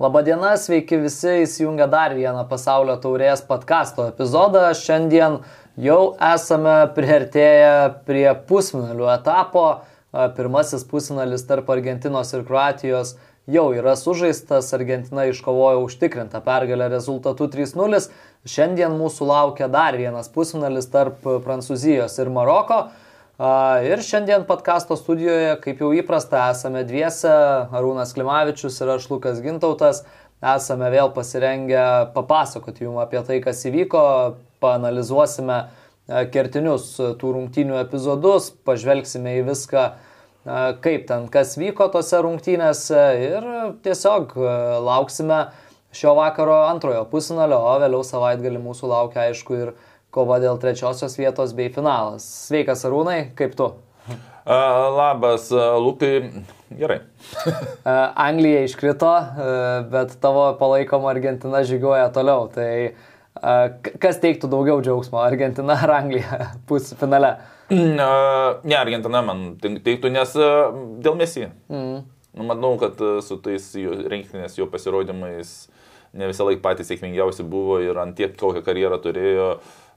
Labadiena, sveiki visi įsijungę dar vieną pasaulio taurės podkasto epizodą. Šiandien jau esame priartėję prie pusfinalių etapo. Pirmasis pusfinalis tarp Argentinos ir Kroatijos jau yra sužaistas. Argentina iškovojo užtikrintą pergalę rezultatu 3-0. Šiandien mūsų laukia dar vienas pusfinalis tarp Prancūzijos ir Maroko. Ir šiandien podkasto studijoje, kaip jau įprasta, esame dviese, Arūnas Klimavičius ir aš Lukas Gintautas. Esame vėl pasirengę papasakoti jums apie tai, kas įvyko, paanalizuosime kertinius tų rungtynių epizodus, pažvelgsime į viską, kaip ten kas vyko tose rungtynėse ir tiesiog lauksime šio vakaro antrojo pusinalio, o vėliau savaitgalį mūsų laukia aišku ir kova dėl trečiosios vietos bei finalas. Sveikas Arūnai, kaip tu? Labas, Lukai. Gerai. Anglija iškrito, bet tavo palaikoma Argentina žygiuoja toliau. Tai kas teiktų daugiau džiaugsmo, Argentina ar Anglija pusfinale? Ne, Argentina man teiktų, nes dėl mesi. Mm. Nu, manau, kad su tais rinktinės jo pasirodymais ne visą laiką patys sėkmingiausi buvo ir ant tiek kokią karjerą turėjo,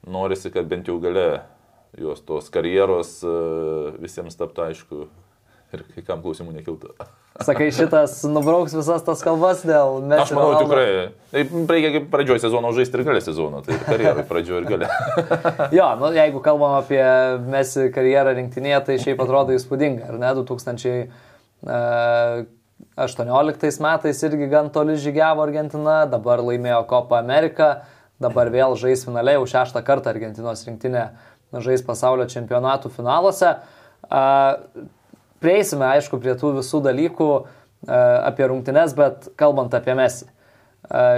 norisi, kad bent jau gale jos tos karjeros e, visiems taptų aišku ir kai kam klausimų nekiltų. Sakai, šitas nubrauks visas tas kalbas dėl Messi. Aš manau, tikrai. Tai reikia kaip pradžioje sezono žaisti ir galę sezono, tai karjerai pradžioje ir galę. jo, nu, jeigu kalbam apie Messi karjerą rinktinėje, tai šiaip atrodo įspūdinga, ar ne? 2000 18 metais irgi gan toli žygiavo Argentina, dabar laimėjo Copa America, dabar vėl žais finaliai, jau šeštą kartą Argentinos rinktinė žais pasaulio čempionatų finaluose. Prieisime, aišku, prie tų visų dalykų apie rungtynes, bet kalbant apie Messi.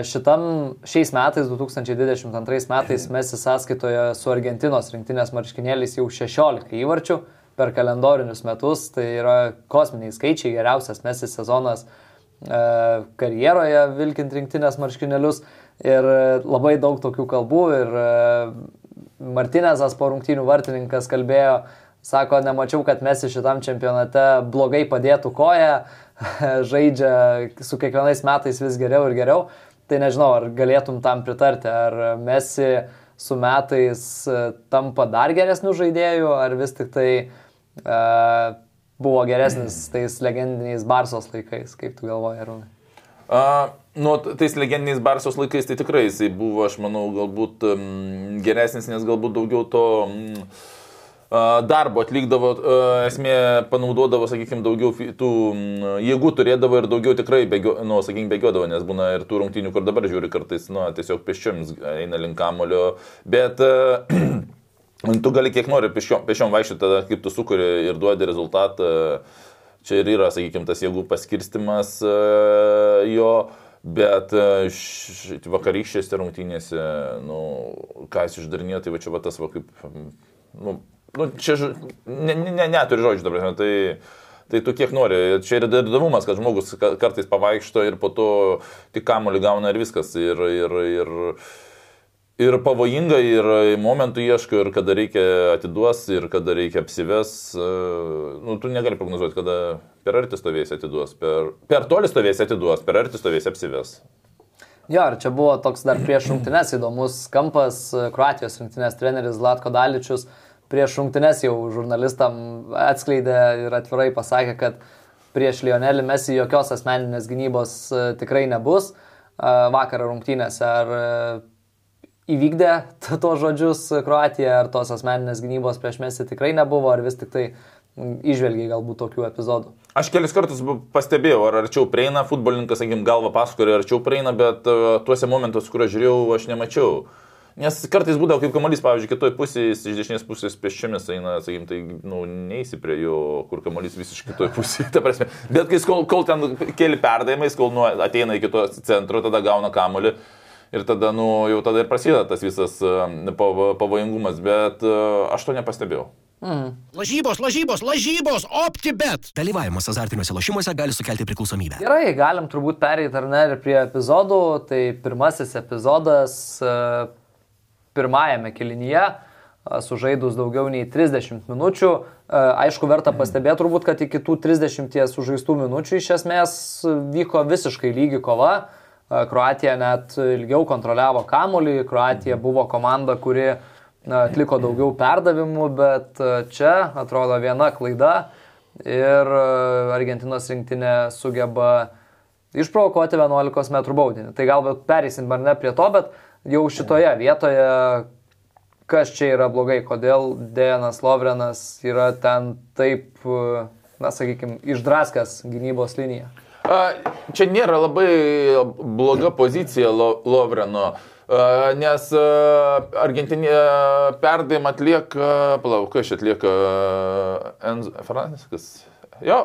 Šitam šiais metais, 2022 metais, Messi sąskaitoje su Argentinos rinktinės marškinėliais jau 16 įvarčių per kalendorinius metus, tai yra kosminiai skaičiai, geriausias Messi sezonas karjeroje vilkint rinktinės marškinėlius ir labai daug tokių kalbų ir e, Martinezas po rungtynių vartininkas kalbėjo, sako, nemačiau, kad Messi šitam čempionate blogai padėtų koją, žaidžia su kiekvienais metais vis geriau ir geriau, tai nežinau, ar galėtum tam pritarti, ar Messi su metais tampa dar geresnių žaidėjų, ar vis tik tai uh, buvo geresnis tais legendiniais Barsos laikais, kaip tu galvoji, Arūnai? Uh, nu, tais legendiniais Barsos laikais tai tikrai jisai buvo, aš manau, galbūt geresnis, nes galbūt daugiau to um, darbo atlikdavo, esmė panaudodavo, sakykime, daugiau tų jėgų turėdavo ir daugiau tikrai, bėgio, nu, sakykime, bėgiodavo, nes būna ir tų rungtynių, kur dabar žiūri kartais, nu, tiesiog peščiomis eina link kamulio, bet Tu gali kiek nori pešiom, pešiom vaikščioti, tada kaip tu sukuri ir duodi rezultatą. Čia ir yra, sakykime, tas jėgų paskirstimas e, jo, bet e, vakarykštėse rungtynėse, nu, ką jis išdarinėjo, tai va čia va tas va kaip, nu, nu čia, ne, ne, ne, neturi žodžių dabar, tai... Tai tu kiek nori. Čia yra įdomumas, kad žmogus kartais pavaikšto ir po to tik kamuolį gauna ir viskas. Ir, ir, ir, ir pavojinga, ir momentų ieško, ir kada reikia atiduos, ir kada reikia apsives. E, nu, tu negali prognozuoti, kada per arti stovės atiduos, per, per toli stovės atiduos, per arti stovės apsives. Jo, ir čia buvo toks dar prieš rungtynes įdomus kampas, Kroatijos rungtynės treneris Latko Daličius prieš rungtynes jau žurnalistam atskleidė ir atvirai pasakė, kad prieš Lionelį Messi jokios asmeninės gynybos e, tikrai nebus e, vakar rungtynėse. Ar įvykdė tuos žodžius Kroatija, ar tos asmeninės gynybos prieš Mesį tikrai nebuvo, ar vis tik tai išvelgiai galbūt tokių epizodų. Aš kelis kartus pastebėjau, ar arčiau prieina futbolininkas, sakykim, galva paskui, ar arčiau prieina, bet uh, tuose momentuose, kur aš žiūrėjau, aš nemačiau. Nes kartais būdavo kaip kamuolys, pavyzdžiui, kitoj pusėje, iš dešinės pusės pėsčiomis eina, sakykim, tai, nu, neįsi prie jo, kur kamuolys visiškai kitoj pusėje, ta prasme. Bet kai kol, kol ten keli perdavimai, kol nu, ateina iki to centro, tada gauna kamuolį ir tada, nu, jau tada ir prasideda tas visas pavojingumas, bet aš to nepastebėjau. Mm. Lažybos, lažybos, lažybos, OptiBet. Dalyvavimas azartiniuose lošimuose gali sukelti priklausomybę. Gerai, galim turbūt pereiti ar ne ir prie epizodų. Tai pirmasis epizodas pirmajame kilinyje a, sužaidus daugiau nei 30 minučių. Aišku, verta pastebėti turbūt, kad iki tų 30 sužaistų minučių iš esmės vyko visiškai lygi kova. Kroatija net ilgiau kontroliavo kamolį, Kroatija buvo komanda, kuri atliko daugiau perdavimų, bet čia atrodo viena klaida ir Argentinos rinktinė sugeba išprovokuoti 11 m baudinį. Tai galbūt perėsim ar ne prie to, bet jau šitoje vietoje, kas čia yra blogai, kodėl Dejanas Lovrenas yra ten taip, na sakykime, išdraskęs gynybos liniją. Čia nėra labai bloga pozicija Lo- Lovreno, nes Argentinė perdavimą atlieka, palauk, kas atlieka? Enzo Franciskas. Jo,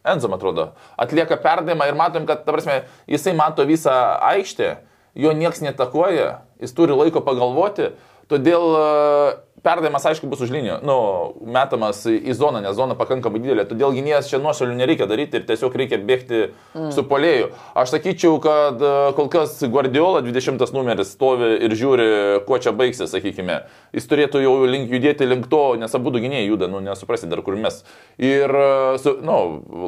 Enzo, man atrodo, atlieka perdavimą ir matom, kad, ta prasme, jisai mato visą aikštę, jo nieks netakoja, jis turi laiko pagalvoti, todėl perdavimas, aišku, bus už linijų, nu, metamas į zoną, nes zona pakankamai didelė, todėl gynėjas čia nuošalių nereikia daryti ir tiesiog reikia bėgti mm. su polėju. Aš sakyčiau, kad e, kol kas Guardiola 20 numeris stovi ir žiūri, kuo čia baigsis, sakykime. Jis turėtų jau link, judėti link to, nes abu gynėjai juda, nu, nesuprasi dar kur mes. Ir, e, su, nu,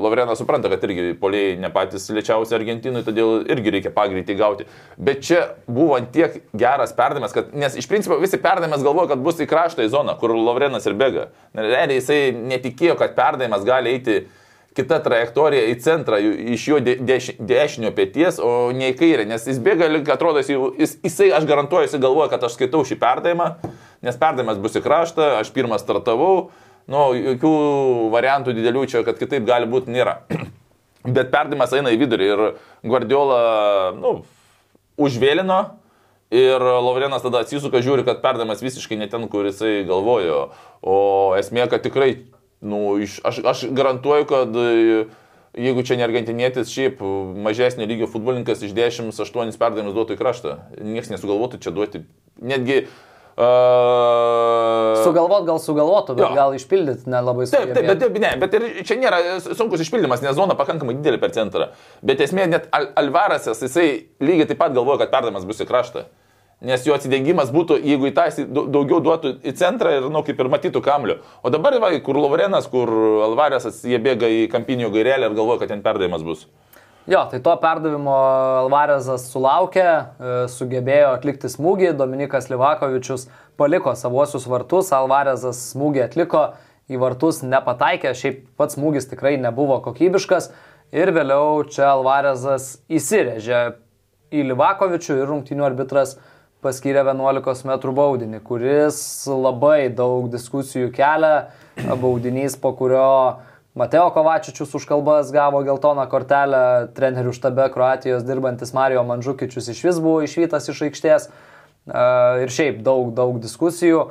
Lavrenas supranta, kad irgi polėjai ne patys lėčiausi Argentinui, todėl irgi reikia pagreitį gauti. Bet čia buvo tiek geras perdavimas, kad, nes iš principo visi perdavimas galvoja, kad bus į kraštą į zoną, kur Lavrenas ir bėga. Realiai jisai netikėjo, kad perdavimas gali eiti kita trajektorija į centrą, iš jo de, deš, dešinio pėties, o ne į kairę, nes jis bėga, link atrodo, jis, jisai, aš garantuoju, jisai galvoja, kad aš skaitau šį perdavimą, nes perdavimas bus į kraštą, aš pirmą startavau, nu, jokių variantų didelių čia, kad kitaip gali būti, nėra. Bet perdavimas eina į vidurį ir Guardiola, nu, užvėlino ir Lovrenas tada atsisuka, žiūri, kad perdavimas visiškai ne ten, kur jisai galvojo. O esmė, kad tikrai, nu, iš, aš, aš garantuoju, kad e, jeigu čia ne argentinietis, šiaip mažesnio lygio futbolininkas iš 10-8 perdavimus duotų į kraštą. Niekas nesugalvotų čia duoti. Netgi Uh, Sugalvot gal sugalvotų, bet Jo. gal išpildyti nelabai Taip, taip, bet, ne, bet ir čia nėra sunkus išpildymas, nes zona pakankamai didelė per centrą. Bet esmė, net Al Alvarasas, jisai lygiai taip pat galvoja, kad perdavimas bus į kraštą. Nes jo atsidėgymas būtų, jeigu į tą daugiau duotų į centrą ir, na, nu, kaip ir matytų kamliu. O dabar, va, kur Lovrenas, kur Alvarasas, jie bėga į kampinio gairelę ir galvoja, kad ten perdavimas bus. Jo, tai to perdavimo Alvarezas sulaukė, e, sugebėjo atlikti smūgį, Dominikas Livakovičius paliko savuosius vartus, Alvarezas smūgį atliko, į vartus nepataikė, šiaip pats smūgis tikrai nebuvo kokybiškas ir vėliau čia Alvarezas įsirėžė į Livakovičių ir rungtinių arbitras paskyrė 11 m baudinį, kuris labai daug diskusijų kelia, baudinys, po kurio Mateo Kovačičius už kalbas gavo geltoną kortelę, trenerių štabe Kroatijos dirbantis Mario Mandžukičius iš vis buvo išvytas iš aikštės E, ir šiaip daug, daug diskusijų.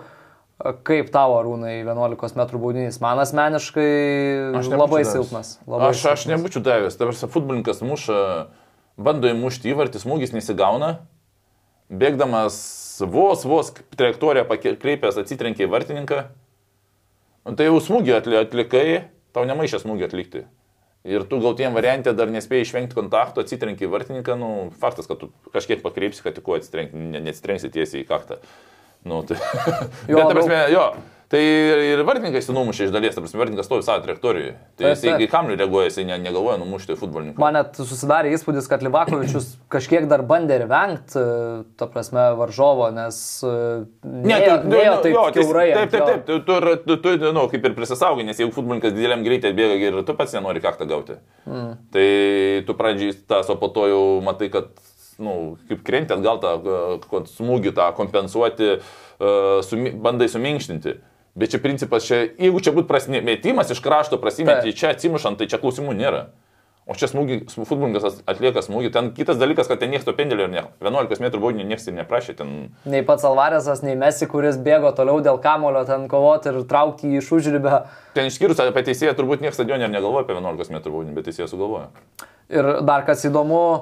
Kaip tavo arūnai 11 m baudinys? Man asmeniškai labai davęs. silpnas. Labai Aš, aš nebūčiau davęs. Dabar futbolininkas muša, bando įmušti įvartį, smūgis nesigauna. Bėgdamas vos, vos trajektoriją pakreipęs atsitrenkė į vartininką. Nu, tai jau smūgį atli- atlikai, tau nemaišė smūgį atlikti. Ir tu gal tiem variantė dar nespėjai išvengti kontakto, atsitrenki į vartininką, nu, faktas, kad tu kažkiek pakreipsi, kad tik kuo atsitrenki, ne- neatsitrenksi tiesiai į kaktą. Nu, tai... Jo, Bet, ta prasme, jo, tai ir vartininkai įsinumušė iš dalies, prasme, vartininkas stovi savo trajektorijoje. Tai taip. kai kamliu reaguoja, jisai ne, negalvoja numušti futbolininką. Man net susidarė įspūdis, kad Livakovičius kažkiek dar bandė ir vengti, ta prasme, varžovo, nes e, Ne, nėjo, tu- nėjo nu, taip ties- kiaurai. Taip, taip, taip, tu, tu, tu, tu, nu, kaip ir prisisaugai, nes jeigu futbolininkas dideliam greitai atbėga ir tu pats nenori kaktą gauti. Mm. Tai tu pradžiai tas, o po to jau matai, kad, nu, kaip krenti atgal tą e, smūgį, tą kompensuoti, uh, sumi, bandai suminkštinti. Bet čia principas, čia, jeigu čia būtų prasimetimas iš krašto, prasimeti Taip. čia atsimušant, tai čia klausimų nėra. O čia smūgį, sm- futbolininkas atlieka smūgį. Ten kitas dalykas, kad ten niekas to pendelio ir ne. 11 m baudinį niekas ir neprašė. Ten Nei pats Alvarezas, nei Mesi, kuris bėgo toliau dėl kamulio ten kovoti ir traukti jį iš užribę. Ten išskyrus apie teisėją, turbūt niekas stadionė ir negalvoja apie 11 m baudinį, bet teisėjas sugalvoja. Ir dar kas įdomu,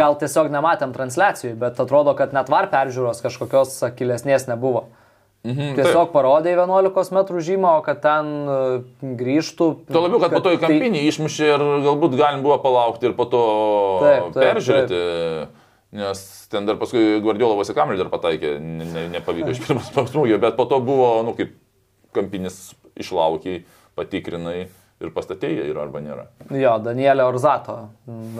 gal tiesiog nematėm transliacijų, bet atrodo, kad net var peržiūros kažkokios akilesnės nebuvo. Mhm, Tiesiog parodė 11 m žymą, o kad ten e, grįžtų. Tuo labiau, kad po to į tai- kampinį išmušė ir galbūt galim buvo palaukti ir po to Taip, taip, peržiūrėti. Nes ten dar paskui Guardiola vos į kamelį dar pataikė, ne, ne, nepavyko iš pirmos smūgio, bet po to buvo, nu, kaip kampinis išlaukiai, patikrinai ir pastatėjai yra arba nėra. Jo, Danielė Orzato,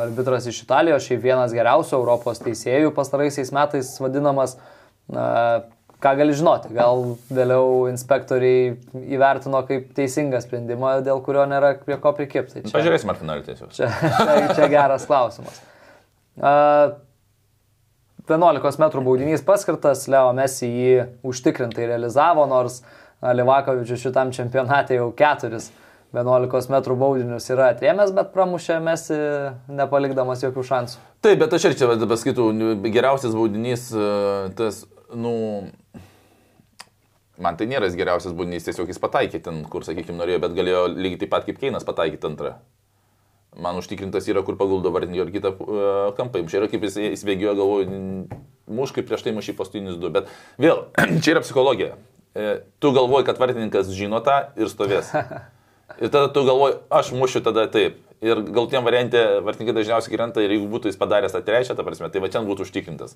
arbitras iš Italijos, šiaip vienas geriausių Europos teisėjų pastaraisiais metais vadinamas. Na, ką gali žinoti, gal vėliau inspektoriai įvertino kaip teisingą sprendimą, dėl kurio nėra prie ko prikipti. Tai Pažiūrėsime, ar finalį tiesiog. Čia, čia, čia geras klausimas. Uh, 11 m baudinys paskirtas, Leo Messi jį užtikrintai realizavo, nors Livakovičius šitam čempionate jau keturis 11 m baudinius yra atrėmęs, bet pramušė Messi nepalikdamas jokių šansų. Taip, bet aš ir čia pasakytų, geriausias baudinys, tas, nu, man tai nėra geriausias baudinys, tiesiog jis pataikė ten, kur, sakykime, norėjo, bet galėjo lygiai taip pat kaip Keinas pataikyti antrą. Man užtikrintas yra, kur paguldo vartinį ir kitą uh, kampą. Čia yra kaip jis įsibėgiojo, galvoju, muš kaip prieš tai mušį paskutinius du. Bet vėl, čia yra psichologija. E, tu galvoji, kad vartininkas žino tą ir stovės. Ir tada tu galvoji, aš mušiu tada taip. Ir galtiniam variantė vartininkai dažniausiai krenta ir jeigu būtų jis padaręs tą trečią, ta prasme, tai va čia būtų užtikrintas.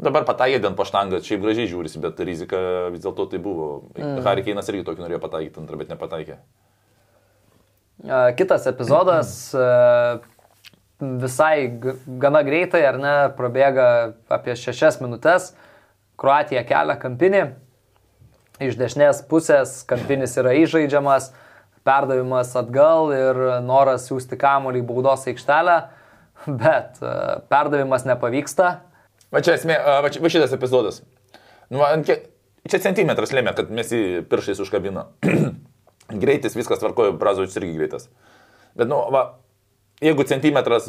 Dabar pataikė ten paštangą, šiaip gražiai žiūrisi, bet rizika vis dėlto tai buvo. Mm. Harry Keinas irgi tokį norėjo pataikyti antrą, bet nepataikė. Kitas epizodas visai gana greitai, ar ne, prabėga apie šešias minutės. Kroatija kelia kampinį. Iš dešinės pusės kampinis yra įžaidžiamas perdavimas atgal ir noras siūsti kamuolį į baudos aikštelę, bet e, perdavimas nepavyksta. Va čia esmė, va, čia, va šitas epizodas. Nu, va, čia centimetras lėmė, kad mes jį piršais užkabino. Greitis, viskas tvarkojo, Brazovičius irgi greitas. Bet, nu, va, jeigu centimetras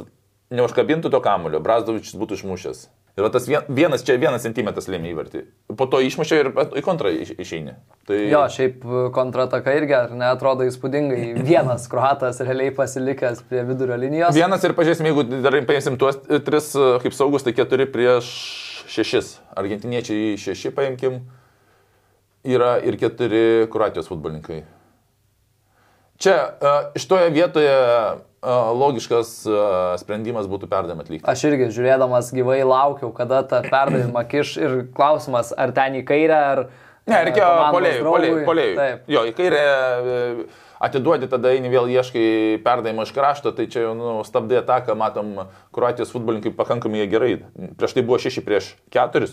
neužkabintų to kamulio, Brazovičius būtų išmušęs. Ir va, tas vienas, čia vienas centimetras lėmė įvartį. Po to išmušė ir į kontrą išeini. Tai... Jo, šiaip kontrataka irgi, ar ne, atrodo įspūdingai. Vienas kruatas realiai pasilikęs prie vidurio linijos. Vienas ir pažiūrėsim, jeigu dar paimsim tuos tris kaip saugus, tai keturi prieš šešis. Argentiniečiai šeši paimkim. Yra ir keturi kruatijos futbolininkai. Čia iš toje vietoje logiškas sprendimas būtų perdavimą atlikti. Aš irgi žiūrėdamas gyvai laukiau, kada tą perdavimą kiš ir klausimas, ar ten į kairę, ar... Ne, reikėjo polėjui, polėjui. Jo, į kairę e, atiduodi, tada eini vėl ieškai perdavimo iš krašto, tai čia jau nu, stabdai ataką, matom, Kroatijos futbolininkai pakankamai gerai. Prieš tai buvo 6 prieš 4,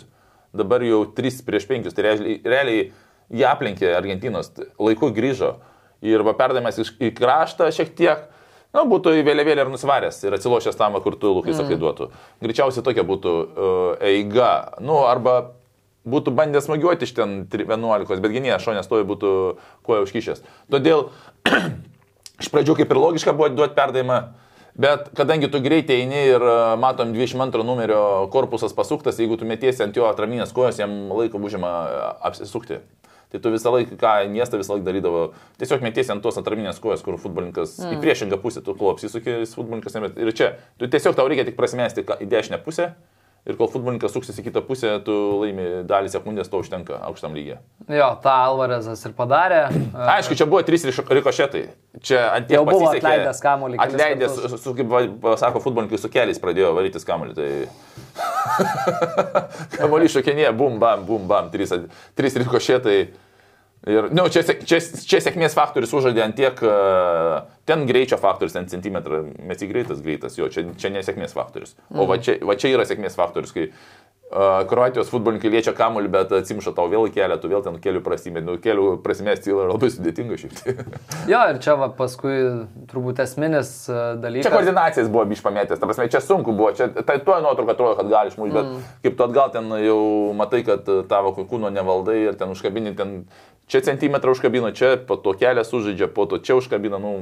dabar jau 3 prieš 5, tai realiai, realiai jie aplenkė Argentinos, laiku grįžo ir va perdavimas į kraštą šiek tiek Na, būtų į vėliavėlį ir nusvaręs ir atsilošęs tam, kur tu lūkai sakai duotų. Greičiausiai tokia būtų uh, eiga. Nu, arba būtų bandęs smagiuoti iš ten 11, bet gynėjas šonės stovi būtų kuo užkišęs. Todėl iš pradžių kaip ir logiška buvo duoti perdavimą, bet kadangi tu greitai eini ir matom 22 numerio korpusas pasuktas, jeigu tu metiesi ant jo atraminės kojos, jam laiko užima apsisukti. Tai tu visą laiką, ką miestą visą laiką darydavo, tiesiog metiesi ant tos atraminės kojos, kur futbolininkas mm. į priešingą pusę, tu kol apsisukė, futbolininkas nemet. Ir čia, tu tiesiog tau reikia tik prasimesti į dešinę pusę. Ir kol futbolininkas suksis į kitą pusę, tu laimi dalį sekundės, to užtenka aukštam lygiai. Jo, tą Alvarezas ir padarė. Aišku, čia buvo trys rikošetai. Čia ant tiek buvo atleidęs kamuolį. Atleidęs, su, su, kaip sako futbolininkai, su keliais pradėjo varytis kamuolį. Tai... kamuolį šokinėje, bum, bam, bum, bam, trys, trys rikošetai. Ir, nu, čia, čia, čia sėkmės faktorius užžadė ant tiek, ten greičio faktorius, ten centimetrą, mes į greitas greitas, jo, čia, čia nesėkmės faktorius. O va čia, va čia yra sėkmės faktorius, kai Kroatijos futbolininkai liečia kamuolį, bet atsimša tau vėl kelią, tu vėl ten kelių prasimė, nu kelių prasimesti yra labai sudėtinga šiaip. jo, ir čia va, paskui turbūt esminis dalykas. Čia koordinacijas buvo išpamėtęs, ta prasme, čia sunku buvo, čia tai tuo nuotrauka atrodo, kad gali išmušti, bet mm. kaip tu atgal ten jau matai, kad tavo kūno nevaldai ir ten užkabini, ten čia centimetrą užkabino, čia po to kelią sužaidžia, po to čia užkabino, nu,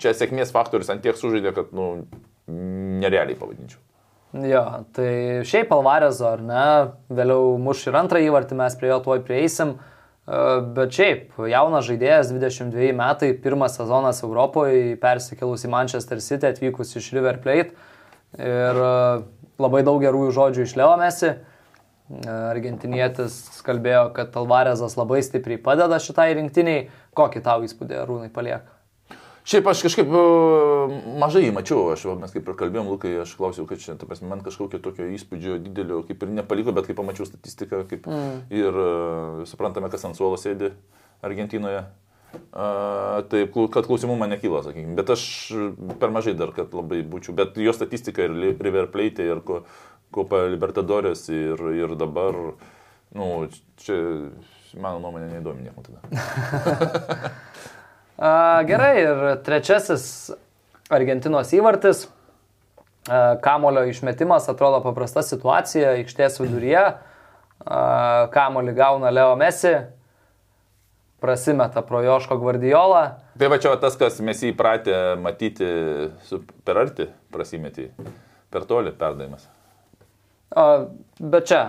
čia sėkmės faktorius ant tiek sužaidė, kad, nu, nerealiai pavadinčiau. Jo, tai šiaip Alvarezo, ar ne, vėliau muš ir antrą įvartį, mes prie jo tuoj prieisim, e, bet šiaip jaunas žaidėjas, 22 metai, pirmas sezonas Europoje, persikėlus į Manchester City, atvykus iš River Plate ir e, labai daug gerųjų žodžių iš Leo Mesi. Argentinietis kalbėjo, kad Alvarezas labai stipriai padeda šitai rinktiniai. Kokį tau įspūdį Rūnai palieka? Šiaip aš kažkaip mažai jį mačiau, aš, mes kaip ir kalbėjom, Lukai, aš klausiau, kad čia, ta prasme, man kažkokio tokio įspūdžio didelio, kaip ir nepaliko, bet kai pamačiau statistiką, kaip mm. ir uh, suprantame, kas ant suolo sėdi Argentinoje. Uh, tai, kad klausimų man nekyla, sakykime, bet aš per mažai dar, kad labai būčiau, bet jo statistika ir River Plate, ir Copa Libertadores, ir, ir dabar, nu, čia mano nuomonė neįdomi niekam tada. Gerai, ir trečiasis Argentinos įvartis. Kamulio išmetimas atrodo paprasta situacija, aikštės viduryje. Kamulį gauna Leo Messi, prasimeta pro Joško Guardiolą. Tai va čia tas, kas mes įpratę matyti per arti, prasimeti per toli perdavimas. Bet čia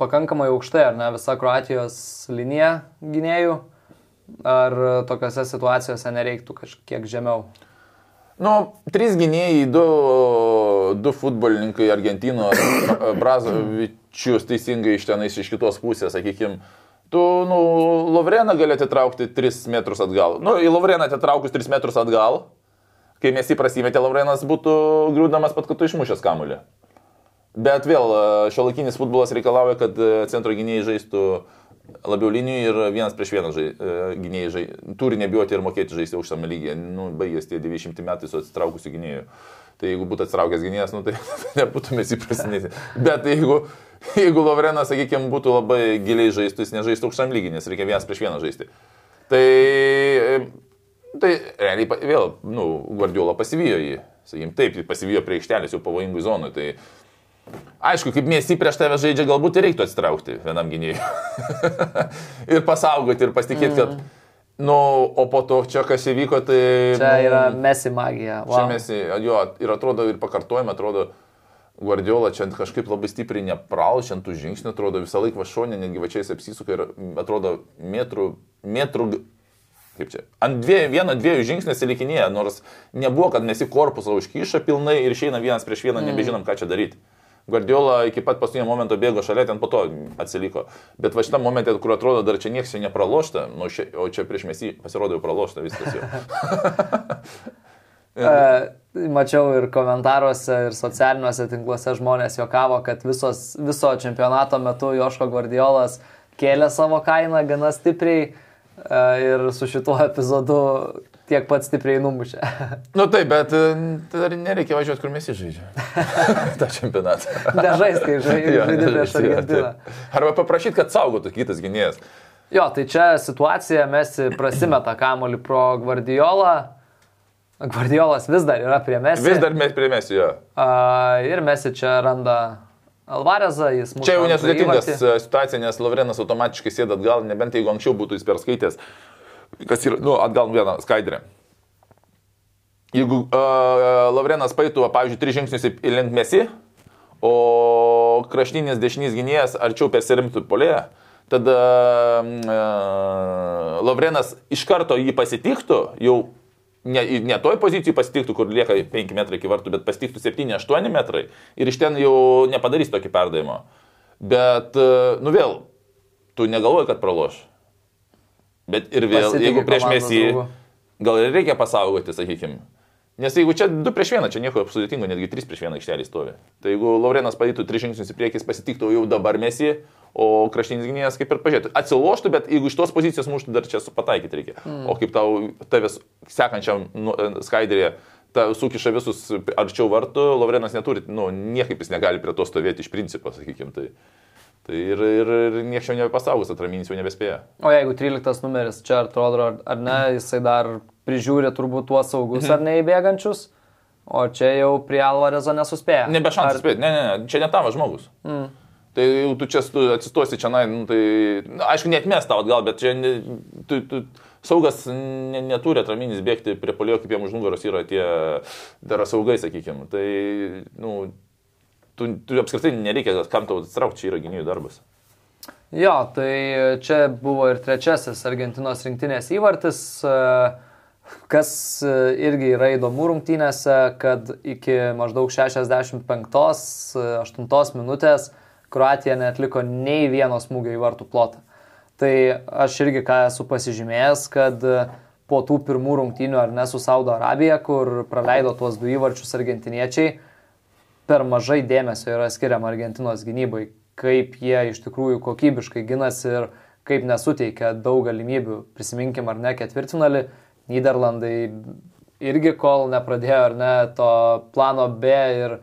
pakankamai aukštai, ar ne, visa Kroatijos linija gynėjų. Ar tokiuose situacijose nereiktų kažkiek žemiau? Nu, trys gynėjai, du, du futbolininkai Argentino, Brazovičius teisingai iš tenais iš kitos pusės, sakykime, tu, nu, Lovreną gali atitraukti 3 metrus atgal. Nu, į Lovreną atitraukus 3 metrus atgal, kai mes jį prasimetė, Lovrenas būtų griūdamas pat, kad tu išmušęs kamuolį. Bet vėl, šio laikinis futbolas reikalauja, kad centro gynėjai žaistų uh, labiau linijų ir vienas prieš vieną žai, e, gynėjai žai, turi nebijoti ir mokėti žaisti aukštame lygyje. Nu, baigės tie 200 metai su atsitraukusiu gynėju. Tai jeigu būtų atsitraukęs gynėjas, nu, tai nebūtume įsiprasinėti. Bet jeigu, jeigu Lovrenas, sakykime, būtų labai giliai žaistų, jis nežaistų aukštam lygiai, nes reikia vienas prieš vieną žaisti. Tai, tai realiai vėl, nu, Guardiola pasivijo jį. Sakykim, taip, pasivijo prie aikštelės jau pavojingų zonų. Tai, Aišku, kaip mėsį prieš tave žaidžia, galbūt ir reiktų atsitraukti vienam gynėjui. ir pasaugoti, ir pasitikėti, mm. kad... Nu, o po to čia kas įvyko, tai... Čia nu, yra mesi magija. Wow. Čia mesi, jo, ir atrodo, ir pakartojame, atrodo, Guardiola čia kažkaip labai stipriai nepralšiant tų žingsnių, atrodo visą laiką vašonė, netgi vačiais apsisuka ir atrodo metrų, metrų, kaip čia, ant dviejų, vieno dviejų žingsnių atsilikinėja, nors nebuvo, kad mes į korpusą užkyšą pilnai ir išeina vienas prieš vieną, mm. nebežinom, ką čia daryti. Guardiola iki pat paskutinio momento bėgo šalia, ten po to atsiliko. Bet va šitą momentą, kur atrodo dar čia niekas čia nepralošta, nu, šia, o čia prieš mes jį pasirodo jau pralošta viskas jau. E, mačiau ir komentaruose, ir socialiniuose tinkluose žmonės juokavo, kad visos, viso čempionato metu Joško Guardiolas kėlė savo kainą gana stipriai e, ir su šituo epizodu tiek pat stipriai numušė. Nu taip, bet dar nereikia važiuoti, kur mes įžaidžiame. tą čempionatą. Nežais, kai žaidži prieš Argentiną. Arba paprašyti, kad saugotų kitas gynėjas. Jo, tai čia situacija, mes prasimeta kamolį pro Guardiolą. Guardiolas vis dar yra prie Messi. Vis dar mes prie Messi, jo. Uh, ir Messi čia randa Alvarezą, jis mūsų. Čia jau nesudėtingas situacija, nes Lovrenas automatiškai sėda atgal, nebent jeigu anksčiau būtų jis perskaitęs kas yra, nu, atgal vieną skaidrę. Jeigu uh, Lavrenas paėtų, pavyzdžiui, tris žingsnius į link mesi, o kraštinis dešinys gynėjas arčiau persirimtų polėje, tada uh, Lavrenas iš karto jį pasitiktų, jau ne, ne toj pozicijai pasitiktų, kur lieka 5 metrai iki vartų, bet pasitiktų 7-8 metrai ir iš ten jau nepadarys tokį perdavimą. Bet, uh, nu vėl, tu negalvoji, kad praloš. Bet ir vėl, Pasitikė jeigu prieš mesį, gal ir reikia pasaugoti, sakykime. Nes jeigu čia 2 prieš 1, čia nieko sudėtingo, netgi 3 prieš 1 aikštelį stovi. Tai jeigu Laurenas padėtų 3 žingsnius į priekį, pasitiktų jau dabar mesį, o kraštinis gynėjas kaip ir pažiūrėtų. Atsiloštų, bet jeigu iš tos pozicijos muštų, dar čia pataikyti reikia. Mm. O kaip tau tavęs sekančiam nu, skaidrėje ta, sukiša visus arčiau vartų, Laurenas neturi, nu, niekaip jis negali prie to stovėti iš principo, sakykime. Tai... Tai ir, ir, ir niekas jau nebepasaugus, atraminis jau nebespėja. O jeigu 13 numeris čia atrodo, ar, ar ne, jisai dar prižiūri turbūt tuos saugus mhm. ar neįbėgančius, o čia jau prie Alvarezo nesuspėja. Nebe šansas ar... spėti, ne, ne, ne, čia ne tavo žmogus. Mm. Tai jau tu čia tu atsistosi čia, na, nu, tai, na, aišku, net mes tau atgal, bet čia tu, tu, saugas ne, neturi atraminis bėgti prie polio, kaip jam už nugaros yra tie dar saugai, sakykime. Tai, nu, tu, tu apskritai nereikia, kam tau atsitraukti, čia yra gynėjų darbas. Jo, tai čia buvo ir trečiasis Argentinos rinktinės įvartis, kas irgi yra įdomu rungtynėse, kad iki maždaug 65-8 minutės Kroatija netliko nei vieno smūgio į vartų plotą. Tai aš irgi ką esu pasižymėjęs, kad po tų pirmų rungtynių ar ne su Saudo Arabija, kur praleido tuos du įvarčius argentiniečiai, per mažai dėmesio yra skiriama Argentinos gynybai, kaip jie iš tikrųjų kokybiškai ginasi ir kaip nesuteikia daug galimybių. Prisiminkim ar ne ketvirtfinalį, Niderlandai irgi kol nepradėjo ar ne to plano B ir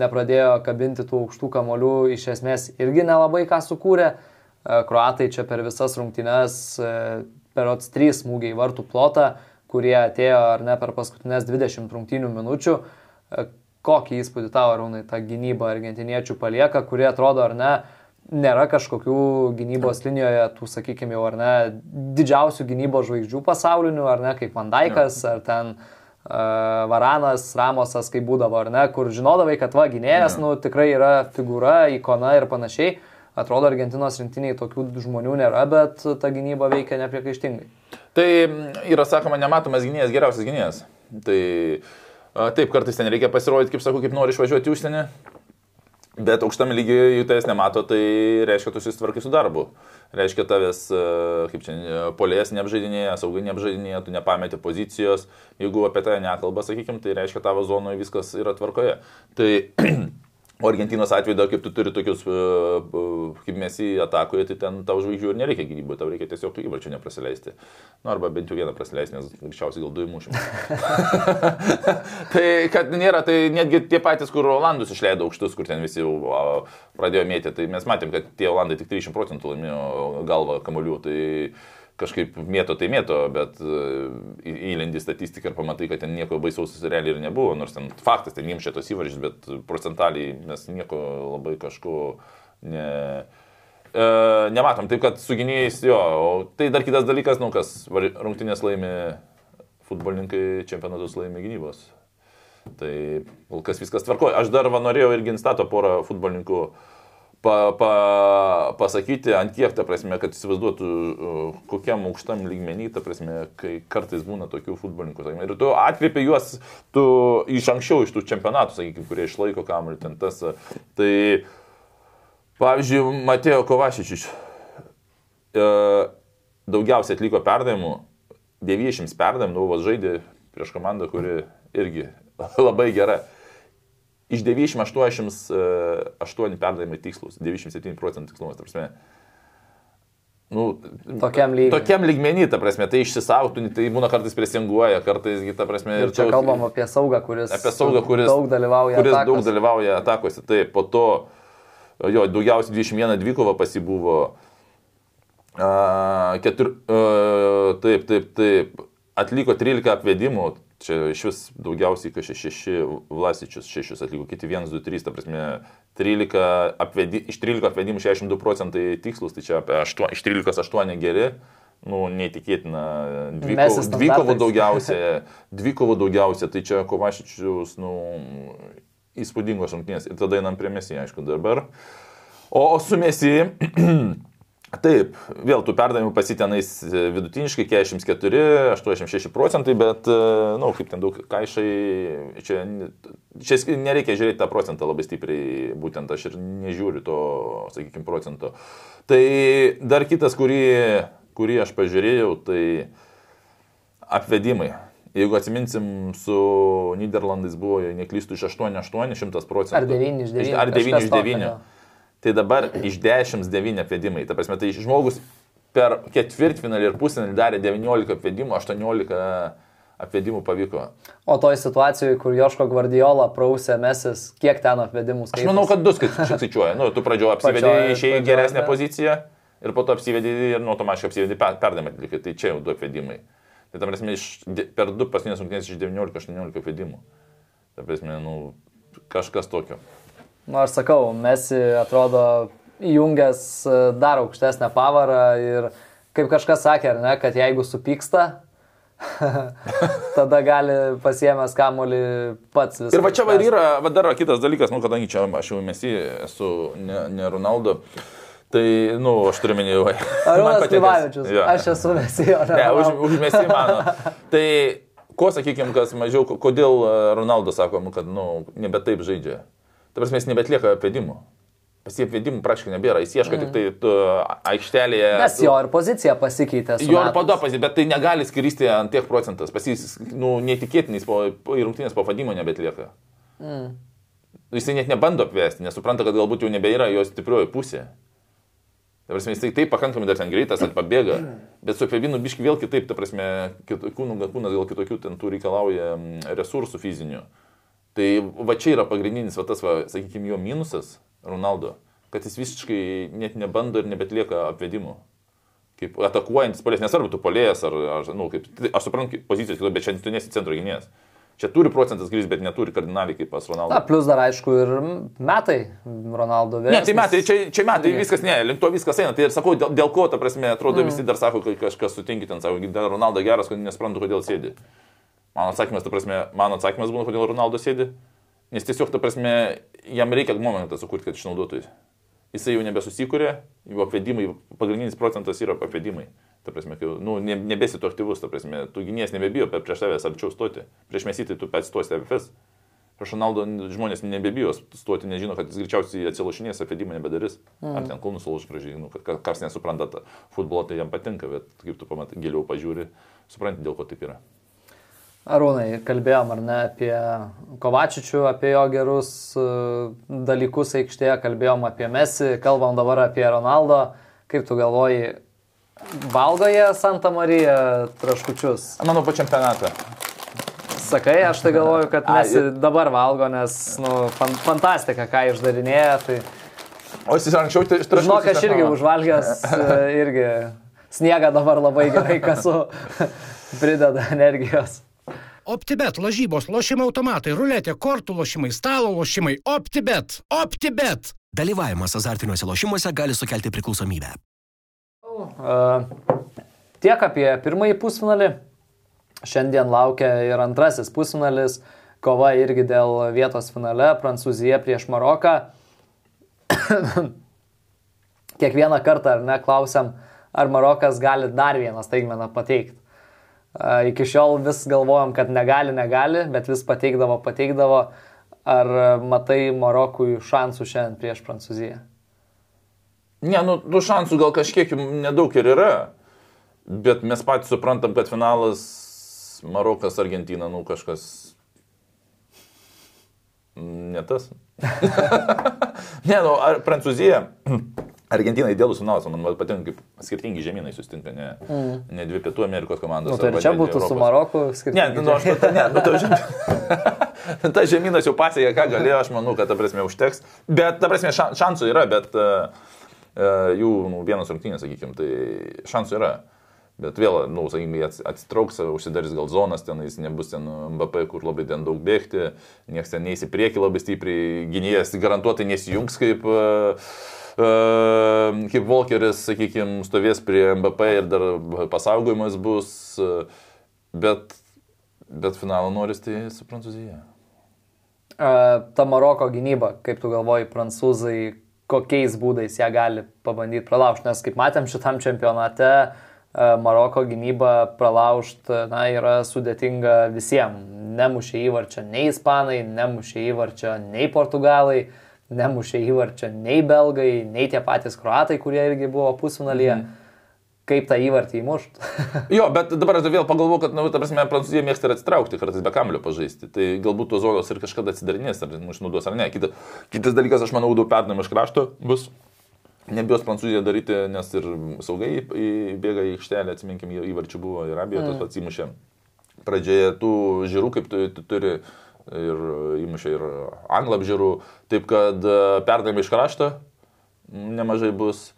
nepradėjo kabinti tų aukštų kamolių, iš esmės irgi nelabai ką sukūrė. E, Kroatai čia per visas rungtynes e, perots 3 smūgiai vartų plotą, kurie atėjo ar ne per paskutinės 20 rungtynių minučių. Kokį įspūdį tavo, Arūnai, ta gynyba argentiniečių palieka, kurie atrodo ar ne, nėra kažkokių gynybos linijoje, tų, sakykime, jau ar ne, didžiausių gynybos žvaigždžių pasaulinių, ar ne, kaip Vandaikas, ar ten uh, Varanas, Ramosas, kaip būdavo, ar ne, kur žinodavai, kad va, gynėjas, nu, tikrai yra figūra, ikona ir panašiai. Atrodo, Argentinos rinktiniai tokių žmonių nėra, bet ta gynyba veikia nepriekaištingai. Tai yra sakoma, nematomas gynėjas, geriausias gynėjas. Tai taip, kartais ten reikia pasirodyti, kaip sakau, kaip nori išvažiuoti į užsienį, bet aukštame lygiuje jų tavęs nemato, tai reiškia, tu susitvarkai su darbu. Reiškia, tavęs, kaip čia, polės neapžaidinėja, saugai neapžaidinėja, tu nepameti pozicijos, jeigu apie tai nekalba, sakykime, tai reiškia, tavo zonoje viskas yra tvarkoje. Tai O Argentinos atveju dar kaip tu turi tokius, e, kaip mes į atakoje, tai ten tau žvaigždžių ir nereikia gynyboje, tau reikia tiesiog tų įvarčių neprasileisti. Nu, arba bent jau vieną prasileisti, nes greičiausiai gal du įmušim. tai kad nėra, tai netgi tie patys, kur Olandus išleido aukštus, kur ten visi jau pradėjo mėtyti, tai mes matėm, kad tie Olandai tik 30 procentų laimėjo galvą kamolių. Tai kažkaip mėto tai mėto, bet e, įlendi statistiką ir pamatai, kad ten nieko baisaus realiai ir nebuvo, nors ten faktas, ten jiems šitos įvarčius, bet procentaliai mes nieko labai kažko ne, e, nematom. Taip kad su gynėjais jo, o tai dar kitas dalykas, nu kas, rungtynės laimi futbolininkai, čempionatus laimi gynybos. Tai kol kas viskas tvarkoja. Aš dar va, norėjau irgi instato porą futbolininkų pa, pa, pasakyti, ant kiek, ta prasme, kad įsivaizduotų, kokiam aukštam lygmenį, ta prasme, kai kartais būna tokių futbolininkų. Sakime, ir tu atkreipi juos tu iš anksčiau, iš tų čempionatų, sakykime, kurie išlaiko kamuolį ten tas. Tai, pavyzdžiui, Matėjo Kovašičius e, daugiausiai atliko perdavimų, 90 perdavimų, nu, žaidė prieš komandą, kuri irgi labai gera iš 98 perdavimai tikslus, 97 procentų tikslumas, ta prasme. Nu, tokiam lygmenį. Tokiam lygmenį, ta prasme, tai išsisautų, tai būna kartais presinguoja, kartais, ta prasme, ir čia kalbam apie saugą, kuris, apie saugą, kuris daug dalyvauja, kuris atakos. daug dalyvauja atakose. Taip, po to, jo, daugiausiai 21 dvikova pasibuvo. Uh, ketur, uh, taip, taip, taip, atliko 13 apvedimų, Čia iš vis daugiausiai, kažkaip 6 Vlasičius, 6 atliko, kiti 1, 2, 3, ta prasme 13 apvedi, iš 13 apvedimų 62 procentai tikslus, tai čia apie 8, iš 13 8 geri, nu, neįtikėtina, dvikovų dvikovo daugiausia, dvikovų daugiausia, tai čia Kovašičius, nu, įspūdingos rungtynės. Ir tada einam prie Mesį, aišku, dabar. O, su Mesį Taip, vėl tų perdavimų pasitenais e, vidutiniškai 44, 86 procentai, bet, na, e, nu, kaip ten daug kaišai, čia, čia nereikia žiūrėti tą procentą labai stipriai, būtent aš ir nežiūriu to, sakykime, procento. Tai dar kitas, kurį, kurį aš pažiūrėjau, tai apvedimai. Jeigu atsiminsim, su Niderlandais buvo, neklystų, iš 8-8, 100 procentų. Ar 9 iš 9. Ar 9 iš 9. Tai dabar iš 10 9 apvedimai. Ta prasme, tai žmogus per ketvirtfinalį ir pusfinalį darė 19 apvedimų, 18 apvedimų pavyko. O toj situacijoje, kur Joško Guardiola prausė mesis, kiek ten apvedimų skaičius? Aš manau, kad du skaičiuoja. Nu, tu pradžioje apsivedai išėjai geresnę poziciją ir po to apsivedai ir nuo to maškai apsivedai perdamą atlikai. Tai čia jau du apvedimai. Tai tam prasme, iš, per du paskutinės rungtynės iš 19-18 apvedimų. Tai prasme, nu, kažkas tokio. Nu, aš sakau, Mesi atrodo įjungęs e, dar aukštesnę pavarą ir kaip kažkas sakė, ne, kad jeigu supyksta, tada gali pasiemęs kamuolį pats visą. Ir va čia va yra, va dar kitas dalykas, nu, kadangi čia aš jau Mesi esu, ne, ne Ronaldo. Tai, nu, aš turiu minį jau. Arūnas Klivavičius, ja. aš esu Mesijo. Ne, ne už, už Mesijo mano. Tai, ko sakykime, kas mažiau, kodėl Ronaldo sako, kad, nu, nebe taip žaidžia. Ta prasme, jis nebetlieka apvedimų. Pas jį apvedimų praktiškai nebėra, jis ieško mm. tik tai tu, aikštelėje. Nes jo ir pozicija pasikeitė. Jo ir metais. padopasi, bet tai negali skristi ant tiek procentas. Pas jis, nu, neįtikėtinais po, rungtynės po vadimo nebetlieka. Mm. Jisai net nebando apvesti, nes supranta, kad galbūt jau nebėra jo stiprioji pusė. Ta prasme, jis tai taip pakankamai dar ten greitas, kad pabėga. Bet su Febinu biški vėl kitaip, ta prasme, kūnų, kūnas gal kitokių ten tų reikalauja mm, resursų fizinių. Tai va čia yra pagrindinis, va tas, va, sakykime, jo minusas Ronaldo, kad jis visiškai net nebando ir nebetlieka apvedimų. Kaip atakuojantis polės, nesvarbu, tu polėjas ar, ar nu, kaip, aš suprantu pozicijos, kito, bet čia tu nesi centro gynėjas. Čia turi procentas grįžti, bet neturi kardinaliai kaip pas Ronaldo. Na, plus dar aišku ir metai Ronaldo vėl. Ne, tai metai, čia, čia metai, viskas ne, link to viskas eina. Tai ir sakau, dėl, dėl ko, ta prasme, atrodo, mm. visi dar sako, kad kažkas sutinki ten, sako, dar Ronaldo geras, kad nesuprantu, kodėl sėdi. Mano atsakymas, ta prasme, mano atsakymas būna, kodėl Ronaldo sėdi. Nes tiesiog, ta prasme, jam reikia momentą sukurti, kad išnaudotų. Jisai jau nebesusikūrė, jo apvedimai, pagrindinis procentas yra apvedimai. Ta prasme, kai, nu, ne, nebesi tu aktyvus, ta prasme, tu gynėjas nebebijo prieš tavęs arčiau stoti. Prieš mesitį tu pats stosi FS. Prieš Ronaldo žmonės nebebijo stoti, nežino, kad jis greičiausiai atsilošinės, apvedimą nebedarys. Mm. Ar ten kulnus sulauž gražiai, nu, kad kas nesupranta tą futbolą, tai jam patinka, bet kaip tu pamatai, giliau pažiūri, supranti, dėl ko taip yra. Arūnai, kalbėjom ar ne apie Kovačičių, apie jo gerus e, dalykus aikštėje, kalbėjom apie Messi, kalbam dabar apie Ronaldo. Kaip tu galvoji, valgo jie Santa Marija traškučius? Manau, po čempionatą. Sakai, aš tai galvoju, kad Messi dabar valgo, nes, nu, fan, fantastika, ką išdarinėja. Tai... O jis anksčiau tai iš traškučių. Žinok, aš irgi užvalgęs, e, irgi sniegą dabar labai gerai kasu, prideda energijos. OptiBet, lažybos, lošimo automatai, ruletė, kortų lošimai, stalo lošimai. OptiBet. OptiBet. Dalyvavimas azartiniuose lošimuose gali sukelti priklausomybę. Uh, tiek apie pirmąjį pusfinalį. Šiandien laukia ir antrasis pusfinalis. Kova irgi dėl vietos finale. Prancūzija prieš Maroką. Kiekvieną kartą, ar ne, klausiam, ar Marokas gali dar vieną staigmeną pateikti. Iki šiol vis galvojom, kad negali, negali, bet vis pateikdavo, pateikdavo. Ar matai Marokui šansų šiandien prieš Prancūziją? Ne, nu, tų šansų gal kažkiek nedaug ir yra. Bet mes patys suprantam, kad finalas Marokas, Argentina, nu kažkas. Ne tas. ne, nu, ar Prancūzija Argentina idealus finalas, man patinka, kaip skirtingi žemynai susitinka, ne, mm. ne dvi pietų Amerikos komandos. Nu, tai čia būtų Europos. su Maroku skirtingi. Ne, nu, aš, ta, ne, nu, ta, žemynas, ta žemynas jau pasiekė, ką galėjo, aš manau, kad ta prasme užteks. Bet, ta prasme, šansų yra, bet uh, jų nu, vienas rungtynės, sakykime, tai šansų yra. Bet vėl, na, nu, sakykime, atsitrauks, užsidarys gal zonas, ten jis nebus ten MVP, kur labai ten daug bėgti, niekas ten neįsi prieki labai stipriai, gynėjas garantuotai nesijungs kaip uh, kaip Volkeris, sakykime, stovės prie MVP ir dar pasaugojimas bus, bet, bet finalą noris tai su Prancūzija. Ta Maroko gynyba, kaip tu galvoji, prancūzai, kokiais būdais ją gali pabandyti pralaužti, nes kaip matėm šitam čempionate, Maroko gynyba pralaužti, na, yra sudėtinga visiems. Nemušė įvarčio nei ispanai, nemušė įvarčio nei portugalai nemušė įvarčio nei belgai, nei tie patys kruatai, kurie irgi buvo pusfinalyje. Mm. Kaip tą įvartį įmušt. jo, bet dabar aš vėl pagalvoju, kad, na, nu, ta prasme, Prancūzija mėgsta ir atsitraukti, kartais be kamulio pažaisti. Tai galbūt tos zonos ir kažkada atsidarinės, ar išnaudos ar ne. Kita, kitas dalykas, aš manau, daug perdavimų iš krašto bus. Nebijos Prancūzija daryti, nes ir saugai įbėga į aikštelę, atsiminkim, įvarčių buvo ir abiejų mm. tas pats įmušė. Pradžioje tų žirų, kaip tu, tu turi ir įmušė ir anglą apžiūrų, taip kad e, perdavimai iš krašto nemažai bus.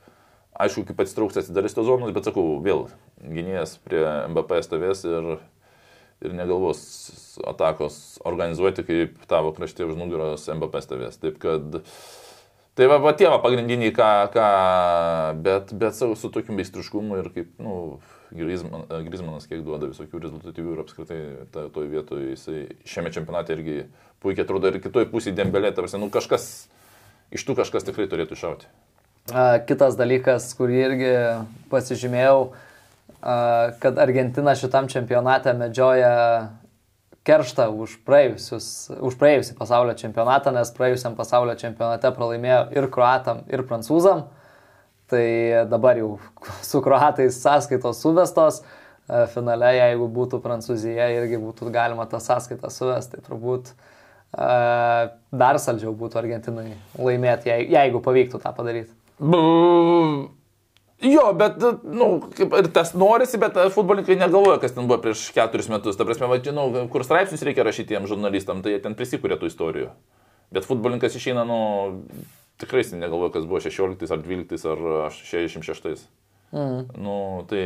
Aišku, kaip atsitrauks atsidarys tos zonos, bet sakau, vėl gynėjas prie MBP stovės ir, ir negalvos atakos organizuoti, kaip tavo krašte už nugaros MBP stovės. Taip kad Tai va, va tie va pagrindiniai, ką, ką bet, bet savo su tokiu meistriškumu ir kaip, na, nu, Grizman, Grizmanas kiek duoda visokių rezultatyvių ir apskritai ta, toj vietoje jisai šiame čempionate irgi puikiai atrodo ir kitoj pusėje dembelė, tarsi, nu kažkas, iš tų kažkas tikrai turėtų iššauti. Kitas dalykas, kurį irgi pasižymėjau, kad Argentina šitam čempionate medžioja kerštą už, už praėjusią pasaulio čempionatą, nes praėjusiam pasaulio čempionate pralaimėjo ir kruatam, ir prancūzam. Tai dabar jau su kruatais sąskaitos suvestos. E, finale, jeigu būtų Prancūzija, irgi būtų galima tą sąskaitą suvesti. Tai turbūt uh, dar saldžiau būtų Argentinai laimėti, jeigu pavyktų tą padaryti. Jo, bet, nu, kaip, ir tas norisi, bet futbolininkai negalvoja, kas ten buvo prieš keturis metus. Ta prasme, vadžinau, kur straipsnius reikia rašyti tiem žurnalistam, tai jie ten prisikūrė tų istorijų. Bet futbolininkas išeina, nu, tikrai negalvoja, kas buvo 16 ar 12 ar 66. Mm. Nu, tai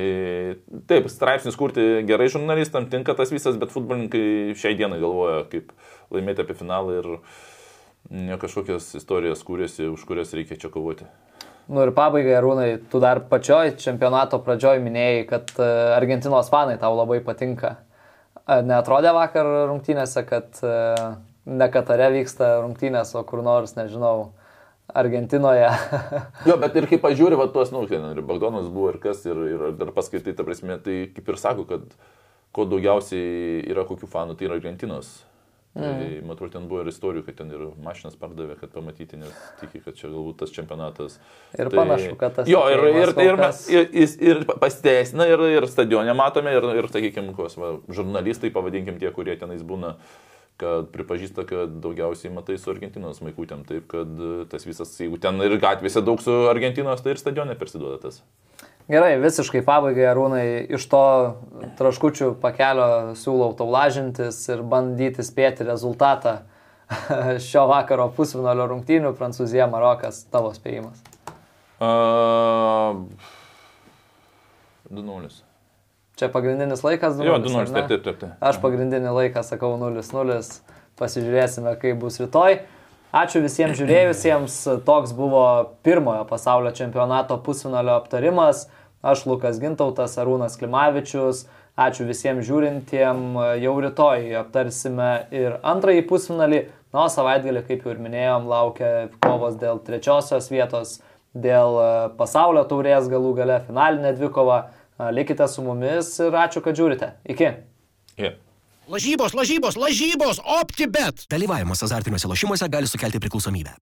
taip, straipsnis kurti gerai žurnalistam tinka tas visas, bet futbolininkai šiai dienai galvoja, kaip laimėti apie finalą ir ne kažkokias istorijas kūrėsi, už kurias reikia čia kovoti. Nu ir pabaigai, Rūnai, tu dar pačioj čempionato pradžioj minėjai, kad e, Argentinos fanai tau labai patinka. Netrodė vakar rungtynėse, kad e, ne Katare vyksta rungtynės, o kur nors, nežinau, Argentinoje. jo, bet ir kai pažiūri, va, tuos, nu, ir Bagdonas buvo ir kas, ir, ir dar paskaitai, ta prasme, tai kaip ir sako, kad kuo daugiausiai yra kokių fanų, tai yra Argentinos. Tai, matau, ten buvo ir istorijų, kad ten ir mašinas pardavė, kad pamatyti, nes tiki, kad čia galbūt tas čempionatas. Ir tai, panašu, kad tas. Jo, ir, ir, ir, ir, ir, ir pasiteisina, ir, ir stadionė matome, ir, ir sakykime, kos, va, žurnalistai, pavadinkim tie, kurie tenais būna kad pripažįsta, kad daugiausiai matai su Argentinos maikutėm, taip kad tas visas, jeigu ten ir gatvėse daug su Argentinos, tai ir stadionė persiduoda tas. Gerai, visiškai pabaigai, Arūnai, iš to traškučių pakelio siūlau tau lažintis ir bandyti spėti rezultatą šio vakaro pusvinalio rungtynių Prancūzija, Marokas, tavo spėjimas. Uh, 2-0. Čia pagrindinis laikas 2-0. Jo, 2-0, taip, taip, taip, taip. Aš pagrindinį laiką sakau 0-0. Pasižiūrėsime, kaip bus rytoj. Ačiū visiems žiūrėjusiems. Toks buvo pirmojo pasaulio čempionato pusfinalio aptarimas. Aš Lukas Gintautas, Arūnas Klimavičius. Ačiū visiems žiūrintiem. Jau rytoj aptarsime ir antrąjį pusfinalį. Na, o savaitgalį, kaip jau ir minėjom, laukia kovos dėl trečiosios vietos, dėl pasaulio taurės galų gale, finalinė dvikova. Likite su mumis ir ačiū, kad žiūrite. Iki. Yeah. Lažybos, lažybos, lažybos, optibet. Dalyvavimas azartiniuose lošimuose gali sukelti priklausomybę.